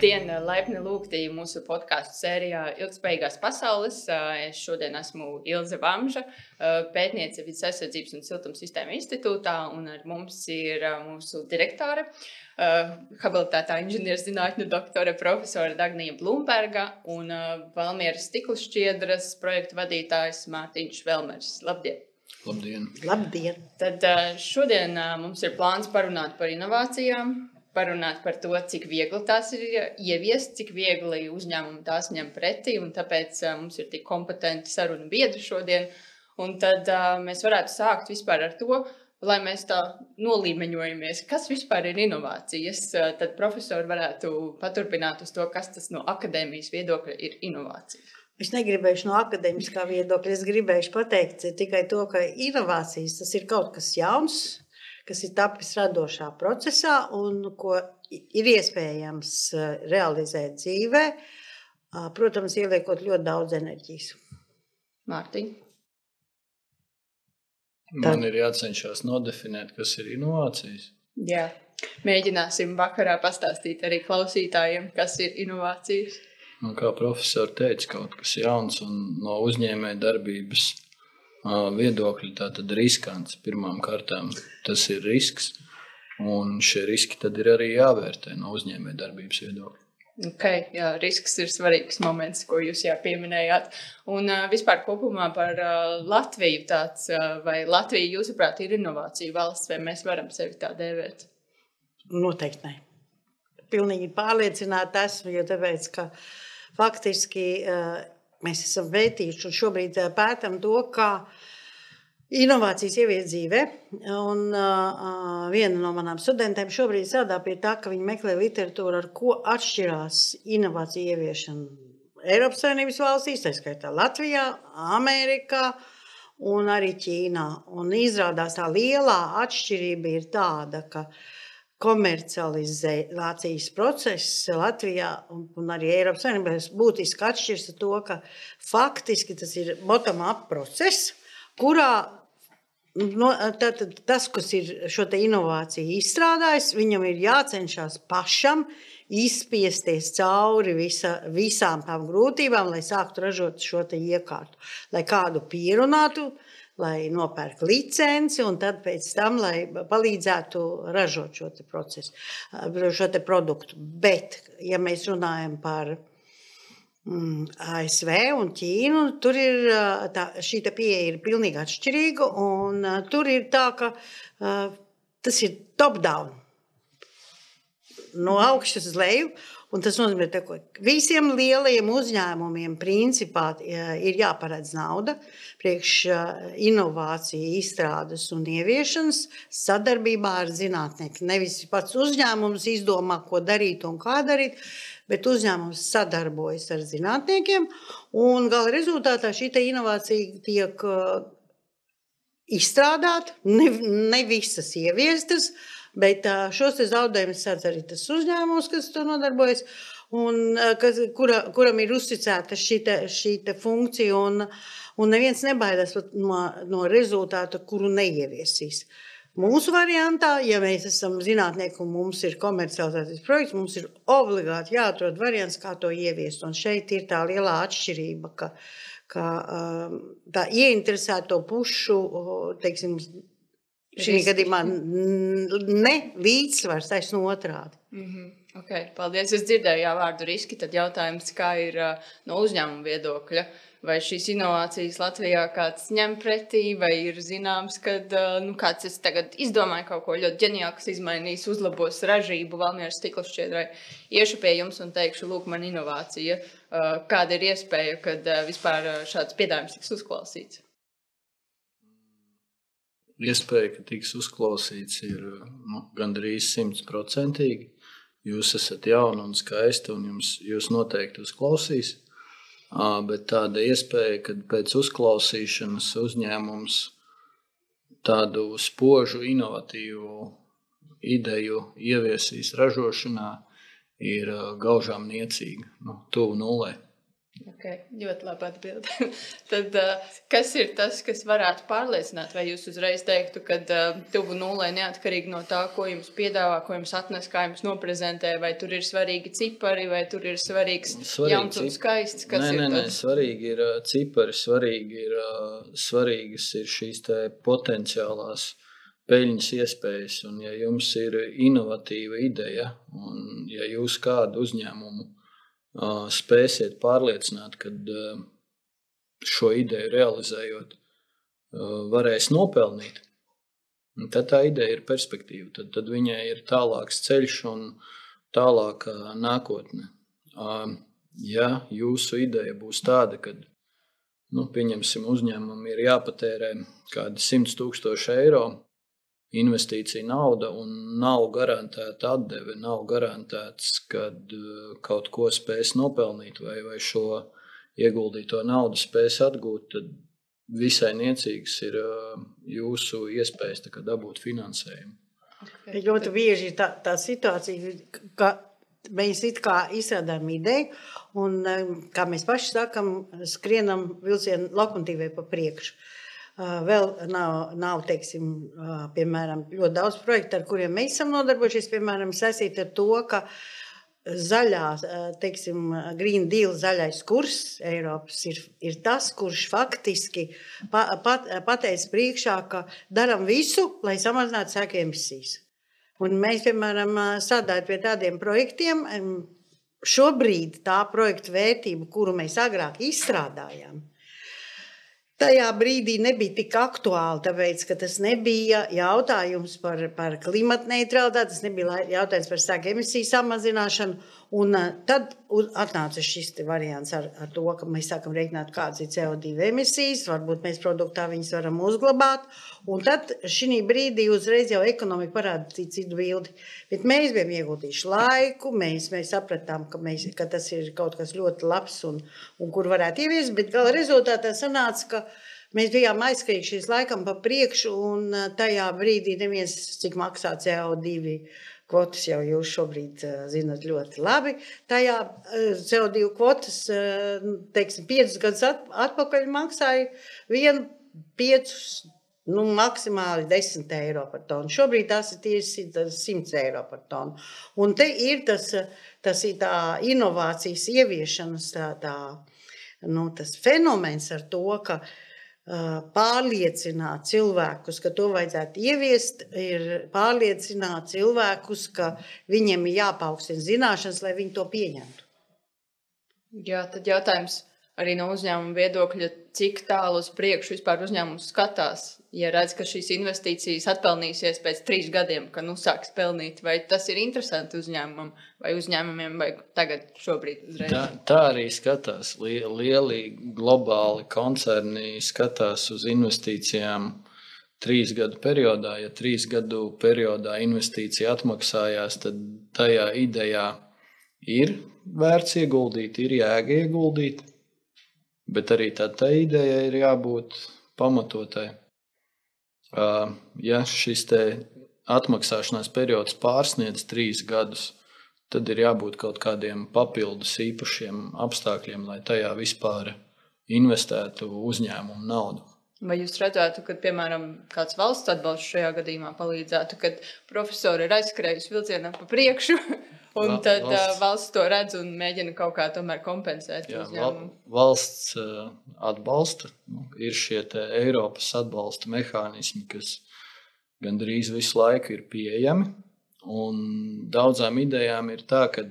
Labdien, laipni lūgti mūsu podkāstu sērijā Ilgspējīgās pasaules. Es šodien esmu Ilze Vamža, pētniece Vides aizsardzības un siltuma sistēma institūtā, un ar mums ir mūsu direktore, habilitētā inženierzinātņu doktore profesora Dagnija Blūmberga un Valmieras stikla šķiedras projektu vadītājs Mārtiņš Velmers. Labdien! Labdien! Labdien. Tad šodien mums ir plāns parunāt par inovācijām, parunāt par to, cik viegli tās ir ieviest, cik viegli uzņēmumi tās ņem pretī. Tāpēc mums ir tik kompetenti sarunu biedri šodien. Un tad uh, mēs varētu sākt vispār ar to, lai mēs tā nolīmeņojamies, kas vispār ir inovācijas. Tad profesori varētu paturpināt uz to, kas tas no akadēmijas viedokļa ir inovācijas. Es negribēju no akadēmiskā viedokļa. Es gribēju pateikt tikai to, ka inovācijas tas ir kaut kas jauns, kas ir tapis radošā procesā un ko ir iespējams eh, realizēt dzīvē, protams, ieliekot ļoti daudz enerģijas. Mārtiņ. Man ir jācenšas nodefinēt, kas ir inovācijas. Jā. Mēģināsim vakarā pastāstīt arī klausītājiem, kas ir inovācijas. Nu, kā profesors teica, kaut kas jauns un no uzņēmēja darbības viedokļa tātad riskants. Pirmām kārtām tas ir risks, un šie riski tad ir arī jāvērtē no uzņēmējdarbības viedokļa. Okay, jā, risks ir svarīgs moments, ko jūs jau pieminējāt. Un uh, vispār kopumā par uh, Latviju tāds, uh, vai Latvija, jūsuprāt, ir inovācija valsts, vai mēs varam sevi tā dēvēt? Noteikti nē. Pilnīgi pārliecināta esmu, jo tāpēc, ka faktiski uh, mēs esam pētījuši un šobrīd pētām to, kā inovācijas ievies dzīvē. Un, uh, viena no manām studentēm šobrīd strādā pie tā, ka viņi meklē literatūru, ar ko atšķirās inovāciju ieviešana Eiropas Savienības valstīs, tā skaitā Latvijā, Amerikā. Un arī Ķīnā. Un izrādās tā lielā atšķirība ir tāda, ka uh, komercializācijas process Latvijā un arī Eiropas Savienībā. Būtiski atšķiras ar to, ka faktiski tas ir bottom-up process, kurā no, tātad, tas, kas ir šo inovāciju izstrādājis, viņam ir jācenšas pašam izspiesties cauri visa, visām tām grūtībām, lai sāktu ražot šo iekārtu, lai kādu pierunātu lai nopērk licenci, un tad pēc tam, lai palīdzētu ražot šo procesu, šo produktu. Bet, ja mēs runājam par mm, ASV un Ķīnu, tur ir tā, šī pieeja ir pilnīgi atšķirīga, un tur ir tā, ka tas ir top-down. No augšas uz leju, Un tas nozīmē, ka visiem lielajiem uzņēmumiem principā ir jāparedz nauda priekš inovāciju, izstrādes un ieviešanas sadarbībā ar zinātniekiem. Nevis pats uzņēmums izdomā, ko darīt un kā darīt, bet uzņēmums sadarbojas ar zinātniekiem. Gala rezultātā šī inovācija tiek izstrādāta, ne, ne visas ieviestas. Bet šos zaudējumus sadz arī tas uzņēmums, kas to nodarbojas, un kas, kura, kuram ir uzticēta šī, te, šī te funkcija. Un, un neviens nebaidās no, no rezultāta, kuru neieviesīs. Mūsu variantā, ja mēs esam zinātnieki un mums ir komercializācijas projekts, mums ir obligāti jāatrod variants, kā to ieviest. Un šeit ir tā lielā atšķirība, ka, ka tā ieinteresēto pušu teiksim, Šī gadījumā ne līdzsvars, taisnība otrādi. Mm -hmm. okay, paldies. Es dzirdēju jā, vārdu riski. Tad jautājums, kā ir no uzņēmuma viedokļa, vai šīs inovācijas Latvijā kāds ņem pretī, vai ir zināms, ka nu, kāds es tagad izdomāju kaut ko ļoti ģeniālu, kas izmainīs, uzlabos ražību Valmieras stikla šķiedrai. Iešu pie jums un teikšu, lūk, man inovācija. Kāda ir iespēja, kad vispār šāds piedāvājums tiks uzklausīts? Iespēja, ka tiks uzklausīts, ir nu, gandrīz simtprocentīgi. Jūs esat jauni un skaisti, un jums, jūs noteikti uzklausīs. Bet tāda iespēja, ka pēc uzklausīšanas uzņēmums tādu spožu, inovatīvu ideju ieviesīs ražošanā, ir gaužām niecīga, nu, tuvu nulē. Okay, ļoti labi atbildēt. Tad, uh, kas ir tas, kas varētu pārliecināt, vai jūs uzreiz teiktu, ka uh, tuvu nulē neatkarīgi no tā, ko jums piedāvā, ko jums atnes, kā jums noprezentē, vai tur ir svarīgi cipari, vai tur ir svarīgs svarīgi jauns un skaists? Kas nē, nē, nē, svarīgi ir uh, cipari, svarīgi ir, svarīgas ir šīs potenciālās peļņas iespējas. Un ja jums ir inovatīva ideja, un ja jūs kādu uzņēmumu spēsiet pārliecināt, ka šo ideju realizējot, varēs nopelnīt, tad tā ideja ir perspektīva. Tad, tad viņai ir tālāks ceļš un tālāka nākotne. Ja jūsu ideja būs tāda, ka, nu, pieņemsim, uzņēmumam ir jāpatērē kādi 100 tūkstoši eiro, investīcija nauda un nav garantēta atdeve. Nav garantēts, ka uh, kaut ko spēs nopelnīt vai, vai šo ieguldīto naudu spēs atgūt. Tad visai niecīgs ir uh, jūsu iespējas dabūt finansējumu. Ļoti bieži tā, tā situācija, ka mēs izstrādājam ideju, un, um, kā mēs paši sakām, skrienam vilcienu lokomotīvai pa priekšu. Vēl nav, nav teiksim, piemēram, ļoti daudz projektu, ar kuriem mēs esam nodarbojušies. Piemēram, saistīti ar to, ka zaļā, teiksim, Green Deal zaļais kurs Eiropas ir, ir tas, kurš faktiski pa, pat, pateica priekšā, ka darām visu, lai samazinātu sēku emisijas. Un mēs, piemēram, strādājot pie tādiem projektiem, šobrīd tā projekta vērtība, kuru mēs agrāk izstrādājām, tajā brīdī nebija tik aktuāli, tāpēc, ka tas nebija jautājums par, par klimatu neutralitāti, tas nebija jautājums par sēklu emisiju samazināšanu. Un tad atnāca šis variants ar, ar to, ka mēs sākam rēķināt, kādas ir CO2 emisijas, varbūt mēs produktā viņas varam uzglabāt. Un tad šī brīdī uzreiz jau ekonomika parāda citu bildi. Bet mēs bijām ieguldījuši laiku, mēs, mēs sapratām, ka, mēs, ka tas ir kaut kas ļoti labs un, un kur varētu ieviest. Bet gala rezultātā sanāca, ka mēs bijām aizskrējušies laikam pa priekšu un tajā brīdī neviens, cik maksā CO2 Kvotas jau jūs šobrīd uh, zinat ļoti labi. Tajā uh, CO2 kvotas, uh, teiksim, piecus gadus at, atpakaļ maksāja vienu piecus, nu, maksimāli 10 eiro par tonu. Šobrīd tas ir tieši 100 eiro par tonu. Un te ir tas, tas ir tā inovācijas ieviešanas tā, tā, nu, fenomens ar to, ka uh, pārliecināt cilvēkus, ka to vajadzētu ieviest, ir pārliecināt cilvēkus, ka viņiem ir jāpaukstina zināšanas, lai viņi to pieņemtu. Jā, tad jautājums arī no uzņēmuma viedokļa, cik tālu uz priekšu vispār uzņēmums skatās. Ja redz, ka šīs investīcijas atpelnīsies pēc trīs gadiem, kad nu sāks pelnīt, vai tas ir interesanti uzņēmumam vai uzņēmumiem, vai tagad, šobrīd, uzreiz? Tā, tā arī skatās. Lieli globāli koncerni skatās uz investīcijām trīs gadu periodā. Ja trīs gadu periodā investīcija atmaksājās, tad tajā idejā ir vērts ieguldīt, ir jēga ieguldīt bet arī tā, tā ideja ir jābūt pamatotai. Ja šis atmaksāšanās periods pārsniedz trīs gadus, tad ir jābūt kaut kādiem papildus īpašiem apstākļiem, lai tajā vispār investētu uzņēmumu naudu. Vai jūs redzētu, ka, piemēram, kāds valsts atbalsts šajā gadījumā palīdzētu, kad profesori ir aizskrējuši vilcienā pa priekšu, un Va, tad valsts, valsts to redz un mēģina kaut kā tomēr kompensēt? Jā, val, valsts atbalsta, nu, ir šie Eiropas atbalsta mehānismi, kas gandrīz visu laiku ir pieejami. Un daudzām idejām ir tā, ka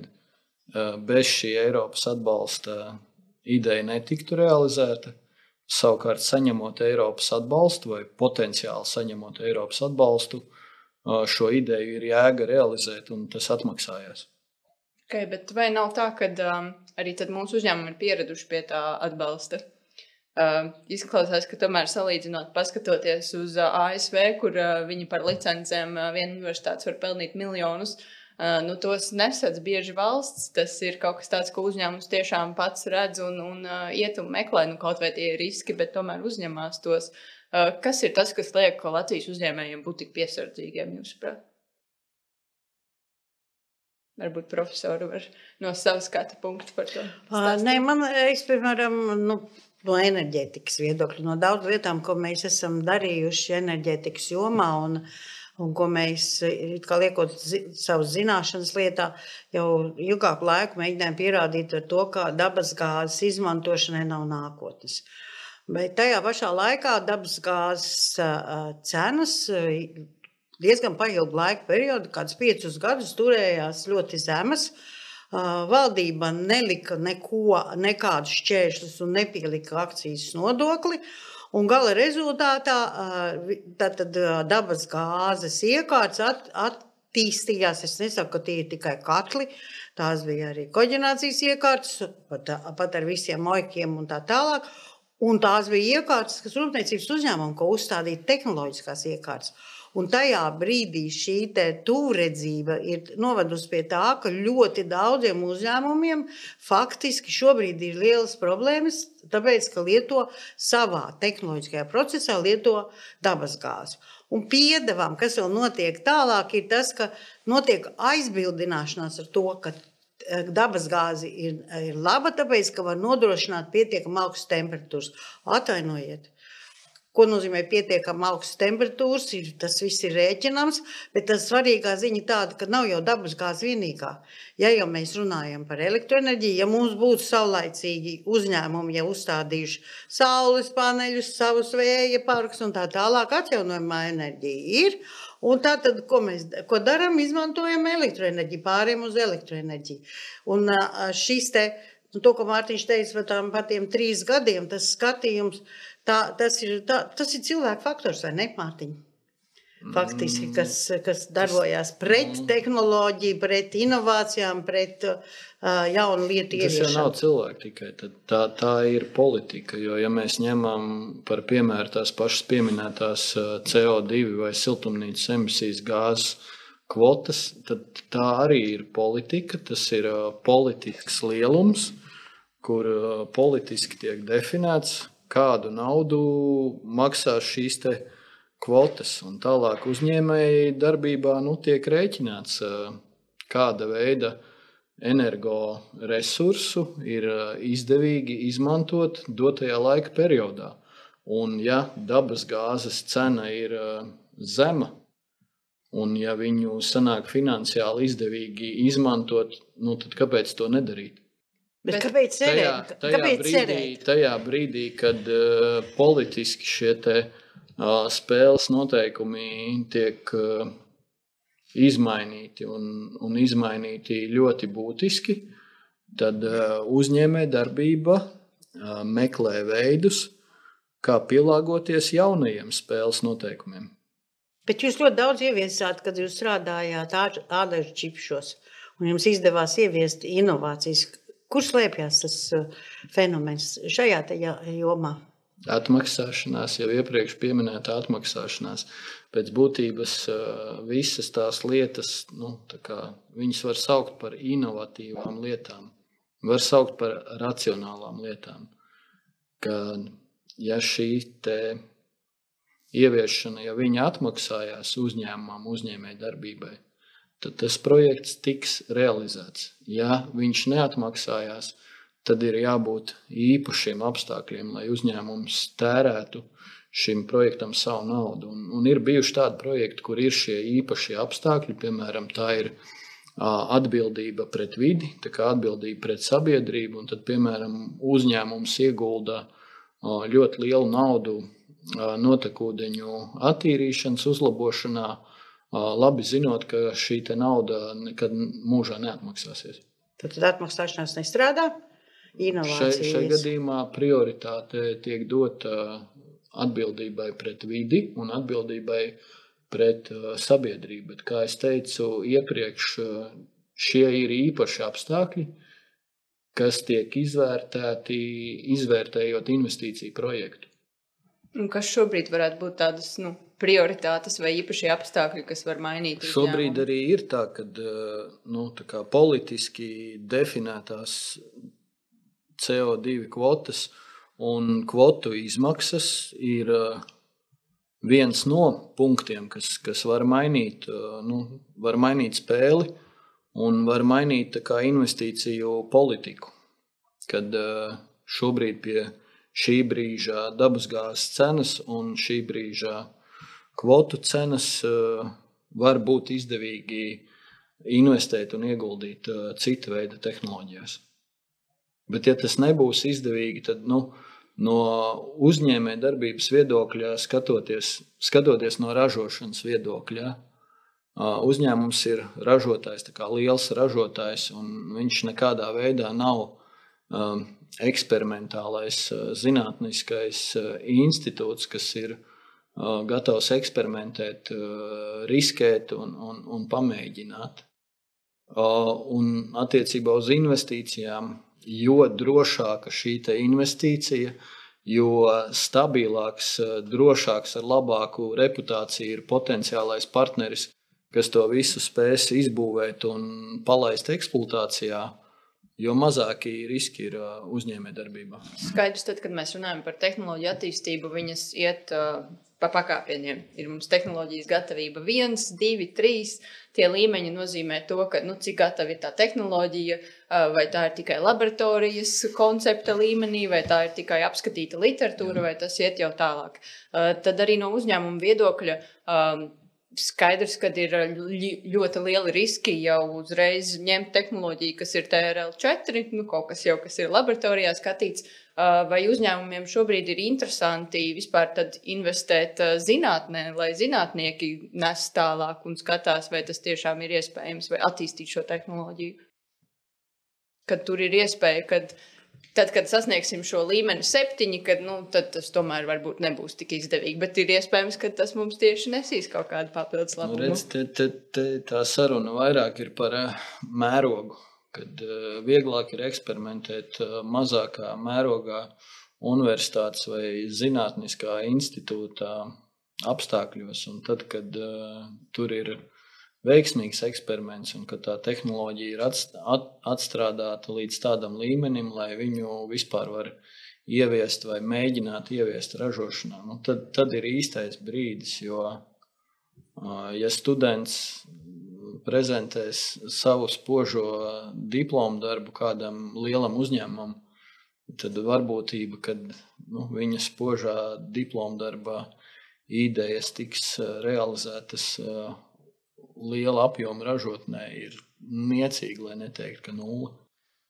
bez šī Eiropas atbalsta ideja netiktu realizēta Savukārt, saņemot Eiropas atbalstu vai potenciāli saņemot Eiropas atbalstu, šo ideju ir jēga realizēt, un tas atmaksājās. Okay, bet vai nav tā, ka um, arī mūsu uzņēmumi ir pieraduši pie tā atbalsta? Uh, izklausās, ka tomēr salīdzinot, paskatoties uz uh, ASV, kur uh, viņi par licencēm uh, viena universitāte var pelnīt miljonus, Uh, nu, tos nesadz bieži valsts. Tas ir kaut kas tāds, ko uzņēmums tiešām pats redz un, un uh, iet un meklē. Nu, kaut vai tie ir riski, bet tomēr uzņemās tos. Uh, kas ir tas, kas liek Latvijas uzņēmējiem būt tik piesardzīgiem, jūsuprāt? Varbūt profesori var no savas skatu punkta par to. Uh, stāstīt. nē, man, es, piemēram, nu, no enerģētikas viedokļa, no daudz lietām, ko mēs esam darījuši enerģētikas jomā un, un ko mēs, liekot zi, savas zināšanas lietā, jau ilgāku laiku mēģinājām pierādīt ar to, ka dabas gāzes izmantošanai nav nākotnes. Bet tajā pašā laikā dabas gāzes uh, cenas diezgan pailgu laika periodu, kādus piecus gadus, turējās ļoti zemas. Uh, Valdība nelika neko, nekādus šķēršļus un nepielika akcijas nodokli. Un gala rezultātā tātad, dabas gāzes iekārtas at, attīstījās. Es nesaku, ka tie ir tikai katli. Tās bija arī koģinācijas iekārtas, pat, pat ar visiem moikiem un tā tālāk. Un tās bija iekārtas, kas rūpniecības uzņēmumam, ko uzstādīja tehnoloģiskās iekārtas. Un tajā brīdī šī tūredzība ir novedusi pie tā, ka ļoti daudziem uzņēmumiem faktiski šobrīd ir lielas problēmas, tāpēc, ka lieto savā tehnoloģiskajā procesā lieto dabasgāzi. Un piedevām, kas vēl notiek tālāk, ir tas, ka notiek aizbildināšanās ar to, ka dabasgāze ir, ir laba, tāpēc, ka var nodrošināt pietiekami augstas temperatūras. Atvainojiet! Ko nozīmē pietiekami augstas temperatūras? Ir, tas viss ir rēķināms, bet tas svarīgā ziņa tāda, ka nav jau dabasgāze vienīgā. Ja jau mēs runājam par elektroenerģiju, ja mums būtu saulaicīgi uzņēmumi jau uzstādījuši saules paneļus, savus vēja parkus un tā tālāk, atjaunojamā enerģija ir. Un tā tad, ko mēs ko darām, izmantojam elektroenerģiju, pārējām uz elektroenerģiju. Un šis te, to, ko Mārtiņš teica par, tām, par tiem trīs gadiem, tas skatījums, tā, tas, ir, tā, tas ir cilvēku faktors, vai ne, Mārtiņ? Faktiski, kas, kas darbojās pret tehnoloģiju, pret inovācijām, pret uh, jaunu lietu Tas jau nav ieviešanu. cilvēki tikai. tad Tā, tā ir politika. Jo, ja mēs ņemam par piemēru tās pašas pieminētās uh, CO2 vai siltumnīcas emisijas gāzes kvotas, tad tā arī ir politika. Tas ir politisks lielums, kur politiski tiek definēts, kādu naudu maksā šīs te kvotas. Un tālāk uzņēmēji darbībā nu, tiek rēķināts, kāda veida energoresursu ir izdevīgi izmantot dotajā laika periodā. Un, ja dabas gāzes cena ir zema, un ja viņu sanāk finansiāli izdevīgi izmantot, nu, tad kāpēc to nedarīt? Bet Bet kāpēc Tajā, cerēt? tajā, Kāpēc brīdī, cerēt? tajā brīdī, kad uh, politiski šie te, uh, spēles noteikumi tiek izmainīti un, un izmainīti ļoti būtiski, tad uzņēmējdarbība meklē veidus, kā pielāgoties jaunajiem spēles noteikumiem. Bet jūs ļoti daudz ieviesāt, kad jūs strādājāt ādažu čipšos, un jums izdevās ieviest inovācijas. Kur slēpjas tas fenomens šajā jomā? Atmaksāšanās, jau iepriekš minēta atmaksāšanās. Pēc būtības visas tās lietas, nu, tā kā, viņas var saukt par inovatīvām lietām, var saukt par racionālām lietām. Kad, ja šī ieviešana, ja viņa atmaksājās uzņēmumam, uzņēmējdarbībai, tad tas projekts tiks realizēts. Ja viņš neatmaksājās, tad ir jābūt īpašiem apstākļiem, lai uzņēmums tērētu šim projektam savu naudu. Un, un ir bijuši tādi projekti, kur ir šie īpašie apstākļi, piemēram, tā ir atbildība pret vidi, atbildība pret sabiedrību, un tad, piemēram, uzņēmums iegulda ļoti lielu naudu notekūdeņu attīrīšanas uzlabošanā, labi zinot, ka šī nauda nekad mūžā neatmaksāsies. Tad, tad atmaksāšanās nestrādā. Šai, šai gadījumā prioritāte tiek dota atbildībai pret vidi un atbildībai pret uh, sabiedrību. Bet, kā jau teicu iepriekš, uh, šie ir īpaši apstākļi, kas tiek izvērtēti, izvērtējot investīciju projektu. Un kas šobrīd varētu būt tādas nu, prioritātes vai īpašie apstākļi, kas var mainīt? Šobrīd uzņēmumu? arī ir tā, ka nu, tā kā politiski definētās CO2 kvotas un kvotu izmaksas ir eh, viens no punktiem, kas, kas var, mainīt, eh, nu, var mainīt spēli un var mainīt kā, investīciju politiku. Kad šobrīd pie šī brīža dabasgāzes cenas un šī brīža kvotu cenas var būt izdevīgi investēt un ieguldīt cita veida tehnoloģijās. Bet, ja tas nebūs izdevīgi, tad nu, no uzņēmējdarbības viedokļa, skatoties, skatoties no ražošanas viedokļa, uzņēmums ir ražotājs, liels ražotājs, un viņš nekādā veidā nav eksperimentālais, zinātniskais institūts, kas ir gatavs eksperimentēt, riskēt un, un, un pamēģināt. Un attiecībā uz investīcijām jo drošāka šī investīcija, jo stabilāks, drošāks, ar labāku reputāciju ir potenciālais partneris, kas to visu spēs izbūvēt un palaist eksploatācijā. Jo mazāki riski ir uzņēmējdarbībā. Skaidrs, tad, kad mēs runājam par tehnoloģiju attīstību, viņas iet uh, pa pakāpieniem. Ir mums tehnoloģijas gatavība viens, divi, trīs. Tie līmeņi nozīmē to, ka, nu, cik gatava ir tā tehnoloģija, vai tā ir tikai laboratorijas koncepta līmenī, vai tā ir tikai apskatīta literatūra, vai tas iet jau tālāk. Tad arī no uzņēmuma viedokļa skaidrs, ka ir ļoti lieli riski jau uzreiz ņemt tehnoloģiju, kas ir TRL4, nu, kaut kas jau kas ir laboratorijā skatīts. Vai uzņēmumiem šobrīd ir interesanti vispār investēt zinātnē, lai zinātnieki nes tālāk un skatās, vai tas tiešām ir iespējams, vai attīstīt šo tehnoloģiju? Kad tur ir iespēja, kad Tad, kad sasniegsim šo līmeni septiņi, kad, nu, tad tas tomēr varbūt nebūs tik izdevīgi. Bet ir iespējams, ka tas mums tieši nesīs kaut kādu papildus nu, labumu. Nu, redz, te, te, te, tā saruna vairāk ir par uh, mērogu, kad uh, vieglāk ir eksperimentēt uh, mazākā mērogā universitātes vai zinātniskā institūtā apstākļos. Un tad, kad tur ir ielikās veiksmīgs eksperiments un ka tā tehnoloģija ir atstrādāta līdz tādam līmenim, lai viņu vispār var ieviest vai mēģināt ieviest ražošanā. Nu, tad, tad ir īstais brīdis, jo ja students prezentēs savu spožo diplomu darbu kādam lielam uzņēmumam, tad varbūtība, ka nu, viņa spožā diplomu darbā idejas tiks realizētas liela apjoma ražotnē ir niecīga, lai neteiktu, ka nulle.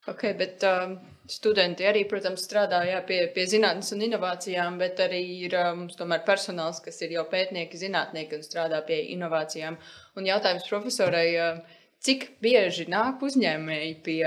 Okay, bet uh, studenti arī, protams, strādā jā, pie, pie zinātnes un inovācijām, bet arī ir um, tomēr personāls, kas ir jau pētnieki, zinātnieki un strādā pie inovācijām. Un jautājums profesorai, uh, Cik bieži nāk uzņēmēji pie,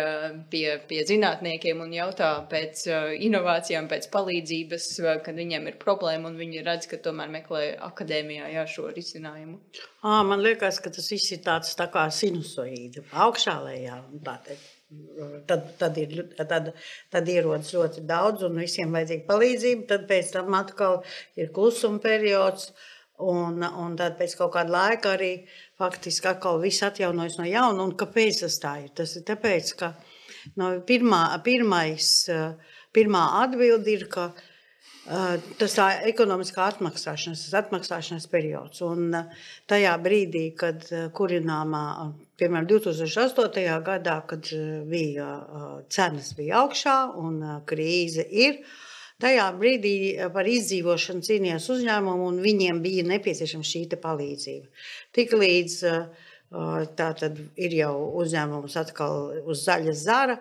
pie, pie zinātniekiem un jautā pēc uh, inovācijām, pēc palīdzības, uh, kad viņiem ir problēma un viņi redz, ka tomēr meklē akadēmijā jā, šo risinājumu? À, man liekas, ka tas viss ir tāds tā kā sinusoīda, augšā lejā. Tad, tad, ir, tad, tad ierodas ļoti daudz, un visiem vajadzīga palīdzība. Tad pēc tam atkal ir klusuma periods. Uh, Un, un tad pēc kaut kāda laika arī faktiski atkal viss atjaunojas no jauna. Un kāpēc tas tā ir? Tas ir tāpēc, ka no pirmā, pirmais, pirmā atbilde ir, ka tas ir ekonomiskā atmaksāšanas, tas atmaksāšanas periods. Un tajā brīdī, kad kurināmā, piemēram, 2008. gadā, kad bija cenas bija augšā un krīze ir, Tajā brīdī eh, par izdzīvošanu cīnījās uzņēmumi, un viņiem bija nepieciešama šī palīdzība. Tiklīdz eh, tā tad ir jau uzņēmums atkal uz zaļa zara,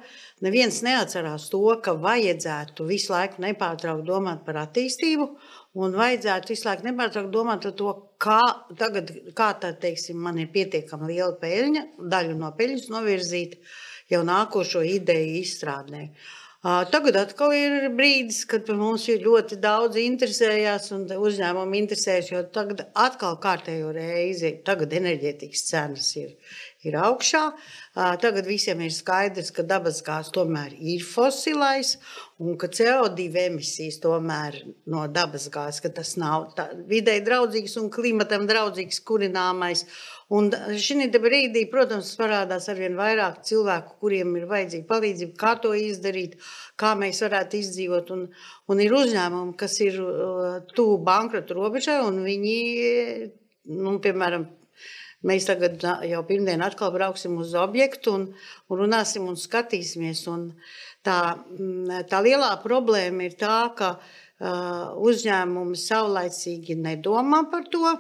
neviens neatcerās to, ka vajadzētu visu laiku nepārtraukt domāt par attīstību, un vajadzētu visu laiku nepārtraukt domāt par to, kā tagad, kā tā, teiksim, man ir pietiekami liela peļņa, daļu no peļņas novirzīt jau nākošo ideju izstrādē. Tagad atkal ir brīdis, kad par mums ir ļoti daudz interesējās un uzņēmumi interesējas, jo tagad atkal kārtējo reizi, tagad enerģētikas cenas ir, ir augšā. Tagad visiem ir skaidrs, ka dabasgāzes tomēr ir fosilais un ka CO2 emisijas tomēr no dabasgāzes, ka tas nav videi draudzīgs un klimatam draudzīgs kurināmais. Un šī brīdī, protams, parādās ar vien vairāk cilvēku, kuriem ir vajadzīga palīdzība, kā to izdarīt, kā mēs varētu izdzīvot. Un, un ir uzņēmumi, kas ir tuvu bankrota robežai, un viņi, nu, piemēram, Mēs tagad jau pirmdien atkal brauksim uz objektu un, un runāsim un skatīsimies. Un tā, mm, tā lielā problēma ir tā, ka uh, uzņēmumi saulaicīgi nedomā par to.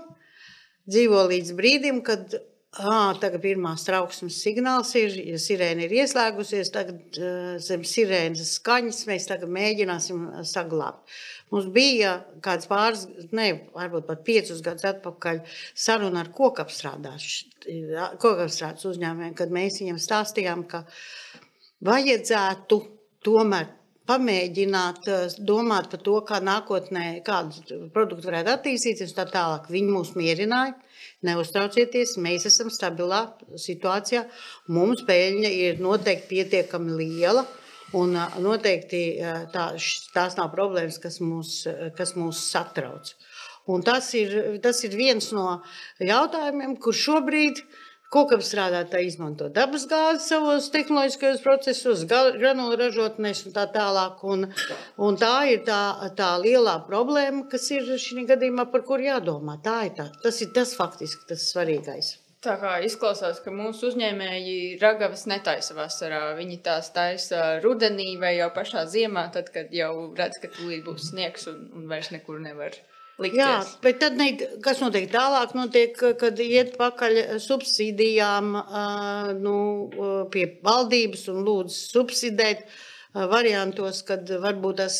Dzīvo līdz brīdim, kad Ah, tagad pirmās trauksmes signāls ir, ja sirēna ir ieslēgusies, tagad zem sirēnas skaņas mēs tagad mēģināsim saglabāt. Mums bija kāds pāris, ne, varbūt pat piecus gadus atpakaļ saruna ar kokapstrādes uzņēmējiem, kad mēs viņiem stāstījām, ka vajadzētu tomēr pamēģināt domāt par to, kā nākotnē kādu produktu varētu attīstīties un tā tālāk. Viņi mūs mierināja. Neuztraucieties, mēs esam stabilā situācijā. Mums peļņa ir noteikti pietiekami liela. Un noteikti tā, tās nav problēmas, kas mūs, kas mūs satrauc. Un tas ir, tas ir viens no jautājumiem, kur šobrīd ir Kokam strādātāji izmanto dabas gāzi savos tehnoloģiskajos procesos, granulu ražotnēs un tā tālāk. Un, un tā ir tā, tā lielā problēma, kas ir šī gadījumā, par kur jādomā. Tā ir tā. Tas ir tas faktiski tas svarīgais. Tā kā izklausās, ka mūsu uzņēmēji ragavas netaisa vasarā. Viņi tās taisa rudenī vai jau pašā ziemā, tad, kad jau redz, ka tūlīt būs sniegs un, un vairs nekur nevar likties. Jā, bet tad ne, kas notiek tālāk, notiek, kad iet pakaļ subsīdijām nu, pie valdības un lūdz subsidēt variantos, kad varbūt tas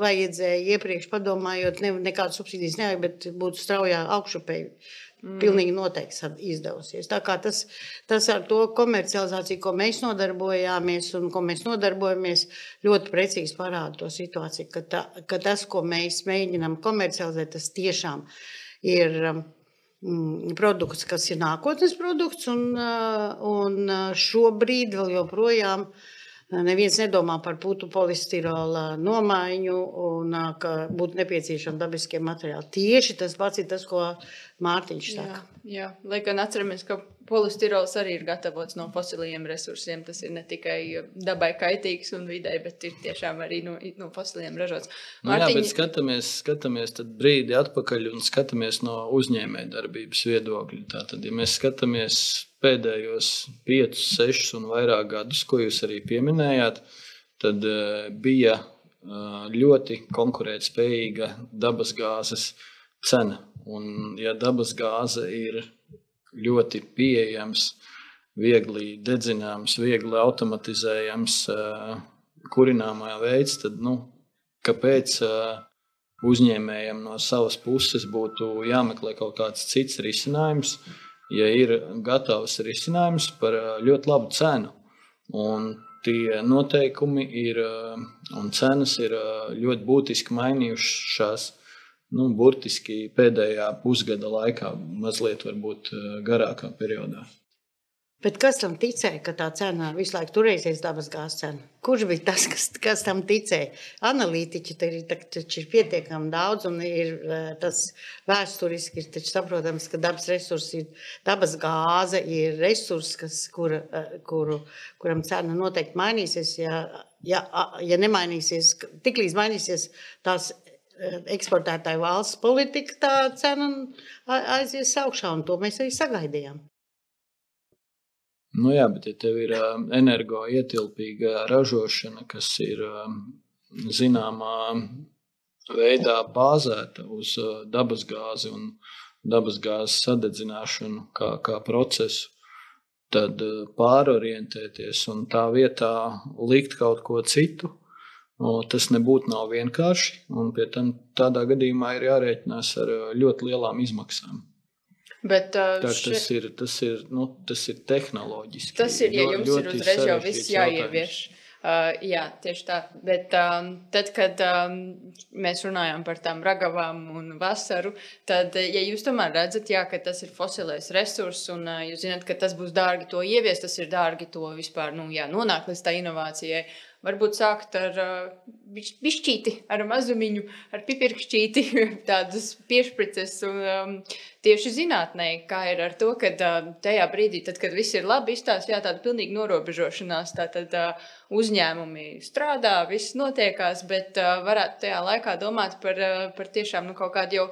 vajadzēja iepriekš padomājot, ne, nekādas subsīdijas nevajag, bet būtu straujā augšupēji. Pilnīgi noteikti izdevusies. Tā kā tas, tas ar to komercializāciju, ko mēs nodarbojāmies un ko mēs nodarbojamies, ļoti precīzi parāda to situāciju, ka, tā, ka tas, ko mēs mēģinām komercializēt, tas tiešām ir mm, produkts, kas ir nākotnes produkts, un, un šobrīd vēl joprojām neviens nedomā par putu polistirola nomaiņu un ka būtu nepieciešami dabiskie materiāli. Tieši tas pats ir tas, ko Mārtiņš saka. Jā, jā. lai gan atceramies, ka polistirols arī ir gatavots no fosiliem resursiem. Tas ir ne tikai dabai kaitīgs un videi, bet ir tiešām arī no, no fosiliem ražots. Nu, Mārtiņ... Jā, bet skatāmies, skatāmies brīdi atpakaļ un skatāmies no uzņēmējdarbības viedokļa. Tātad, ja mēs skatāmies pēdējos 5, 6 un vairāk gadus, ko jūs arī pieminējāt, tad uh, bija uh, ļoti konkurētspējīga dabasgāzes cena Un, ja dabas gāze ir ļoti pieejams, viegli dedzināms, viegli automatizējams, kurināmā veids, tad nu, kāpēc uzņēmējiem no savas puses būtu jāmeklē kaut kāds cits risinājums, ja ir gatavs risinājums par ļoti labu cenu. Un tie noteikumi ir un cenas ir ļoti būtiski mainījušās nu, burtiski pēdējā pusgada laikā, mazliet varbūt eh, garākā periodā. Bet kas tam ticēja, ka tā cena visu laiku turēsies dabas gāzes cena? Kurš bija tas, kas, kas tam ticēja? Analītiķi ir, taču ir pietiekami daudz, un ir eh, tas vēsturiski ir saprotams, ka dabas resursi ir dabas gāze, ir resurs, kas, kur, eh, kuru, kuram cena noteikti mainīsies. Ja, ja, ja nemainīsies, tiklīdz mainīsies tās eksportētāju valsts politika, tā cena aizies augšā, un to mēs arī sagaidījām. Nu jā, bet ja tev ir energoietilpīga ražošana, kas ir zināmā veidā bāzēta uz dabasgāzi un dabasgāzes sadedzināšanu kā, kā procesu, tad pārorientēties un tā vietā likt kaut ko citu, Tas nebūtu nav vienkārši, un pie tam tādā gadījumā ir jārēķinās ar ļoti lielām izmaksām. Bet, uh, Tā, še... tas, ir, tas, ir, nu, tas ir tehnoloģiski. Tas ir, ja jums ir uzreiz jau viss jāievieš. Uh, jā, tieši tā. Bet um, tad, kad um, mēs runājam par tām ragavām un vasaru, tad, ja jūs tomēr redzat, jā, ka tas ir fosilais resurs un uh, jūs zināt, ka tas būs dārgi to ieviest, tas ir dārgi to vispār nu, jā, nonākt līdz tā inovācijai. Uh, varbūt sākt ar pišķīti, ar mazumiņu, ar pipirkšķīti, tādas piešprices. Un, um, tieši zinātnē, kā ir ar to, ka uh, tajā brīdī, tad, kad viss ir labi, izstāsta jā, tāda pilnīga norobežošanās. Tātad uh, uzņēmumi strādā, viss notiekās, bet uh, varētu tajā laikā domāt par, uh, par tiešām nu, kaut kādu jau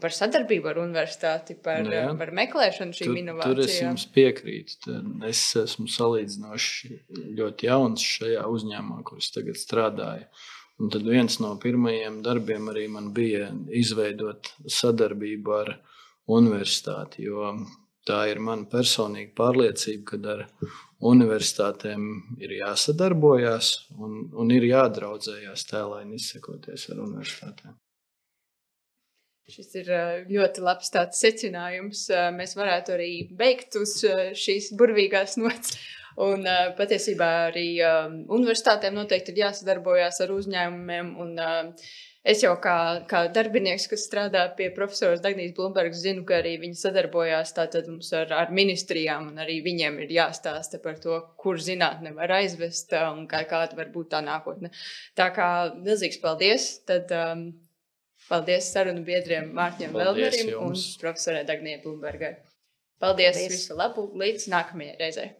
par sadarbību ar universitāti, par, Nu jā. par meklēšanu šīm Tur, inovācijām. tur es jums piekrītu. Es esmu salīdzinoši ļoti jauns šajā uzņēmumā, kurš tagad strādāju. Un tad viens no pirmajiem darbiem arī man bija izveidot sadarbību ar universitāti. Jo tā ir mana personīga pārliecība, ka ar universitātēm ir jāsadarbojas un, un ir jādraudzējās tēlāini izsakoties ar universitātēm. Šis ir ļoti labs tāds secinājums. Mēs varētu arī beigt uz šīs burvīgās nots. Un patiesībā arī universitātēm noteikti ir jāsadarbojas ar uzņēmumiem. Un, Es jau kā, kā darbinieks, kas strādā pie profesoras Dagnijas Blūmbergas, zinu, ka arī viņi sadarbojās ar, ar ministrijām, un arī viņiem ir jāstāsta par to, kur zinātne var aizvest un kā, kāda var būt tā nākotne. Tā kā milzīgs paldies! Tad, um, Paldies sarunu biedriem Mārķiem Velderim un profesorai Dagnijai Blūmbergai. Paldies, Paldies. visu labu, līdz nākamajai reizei!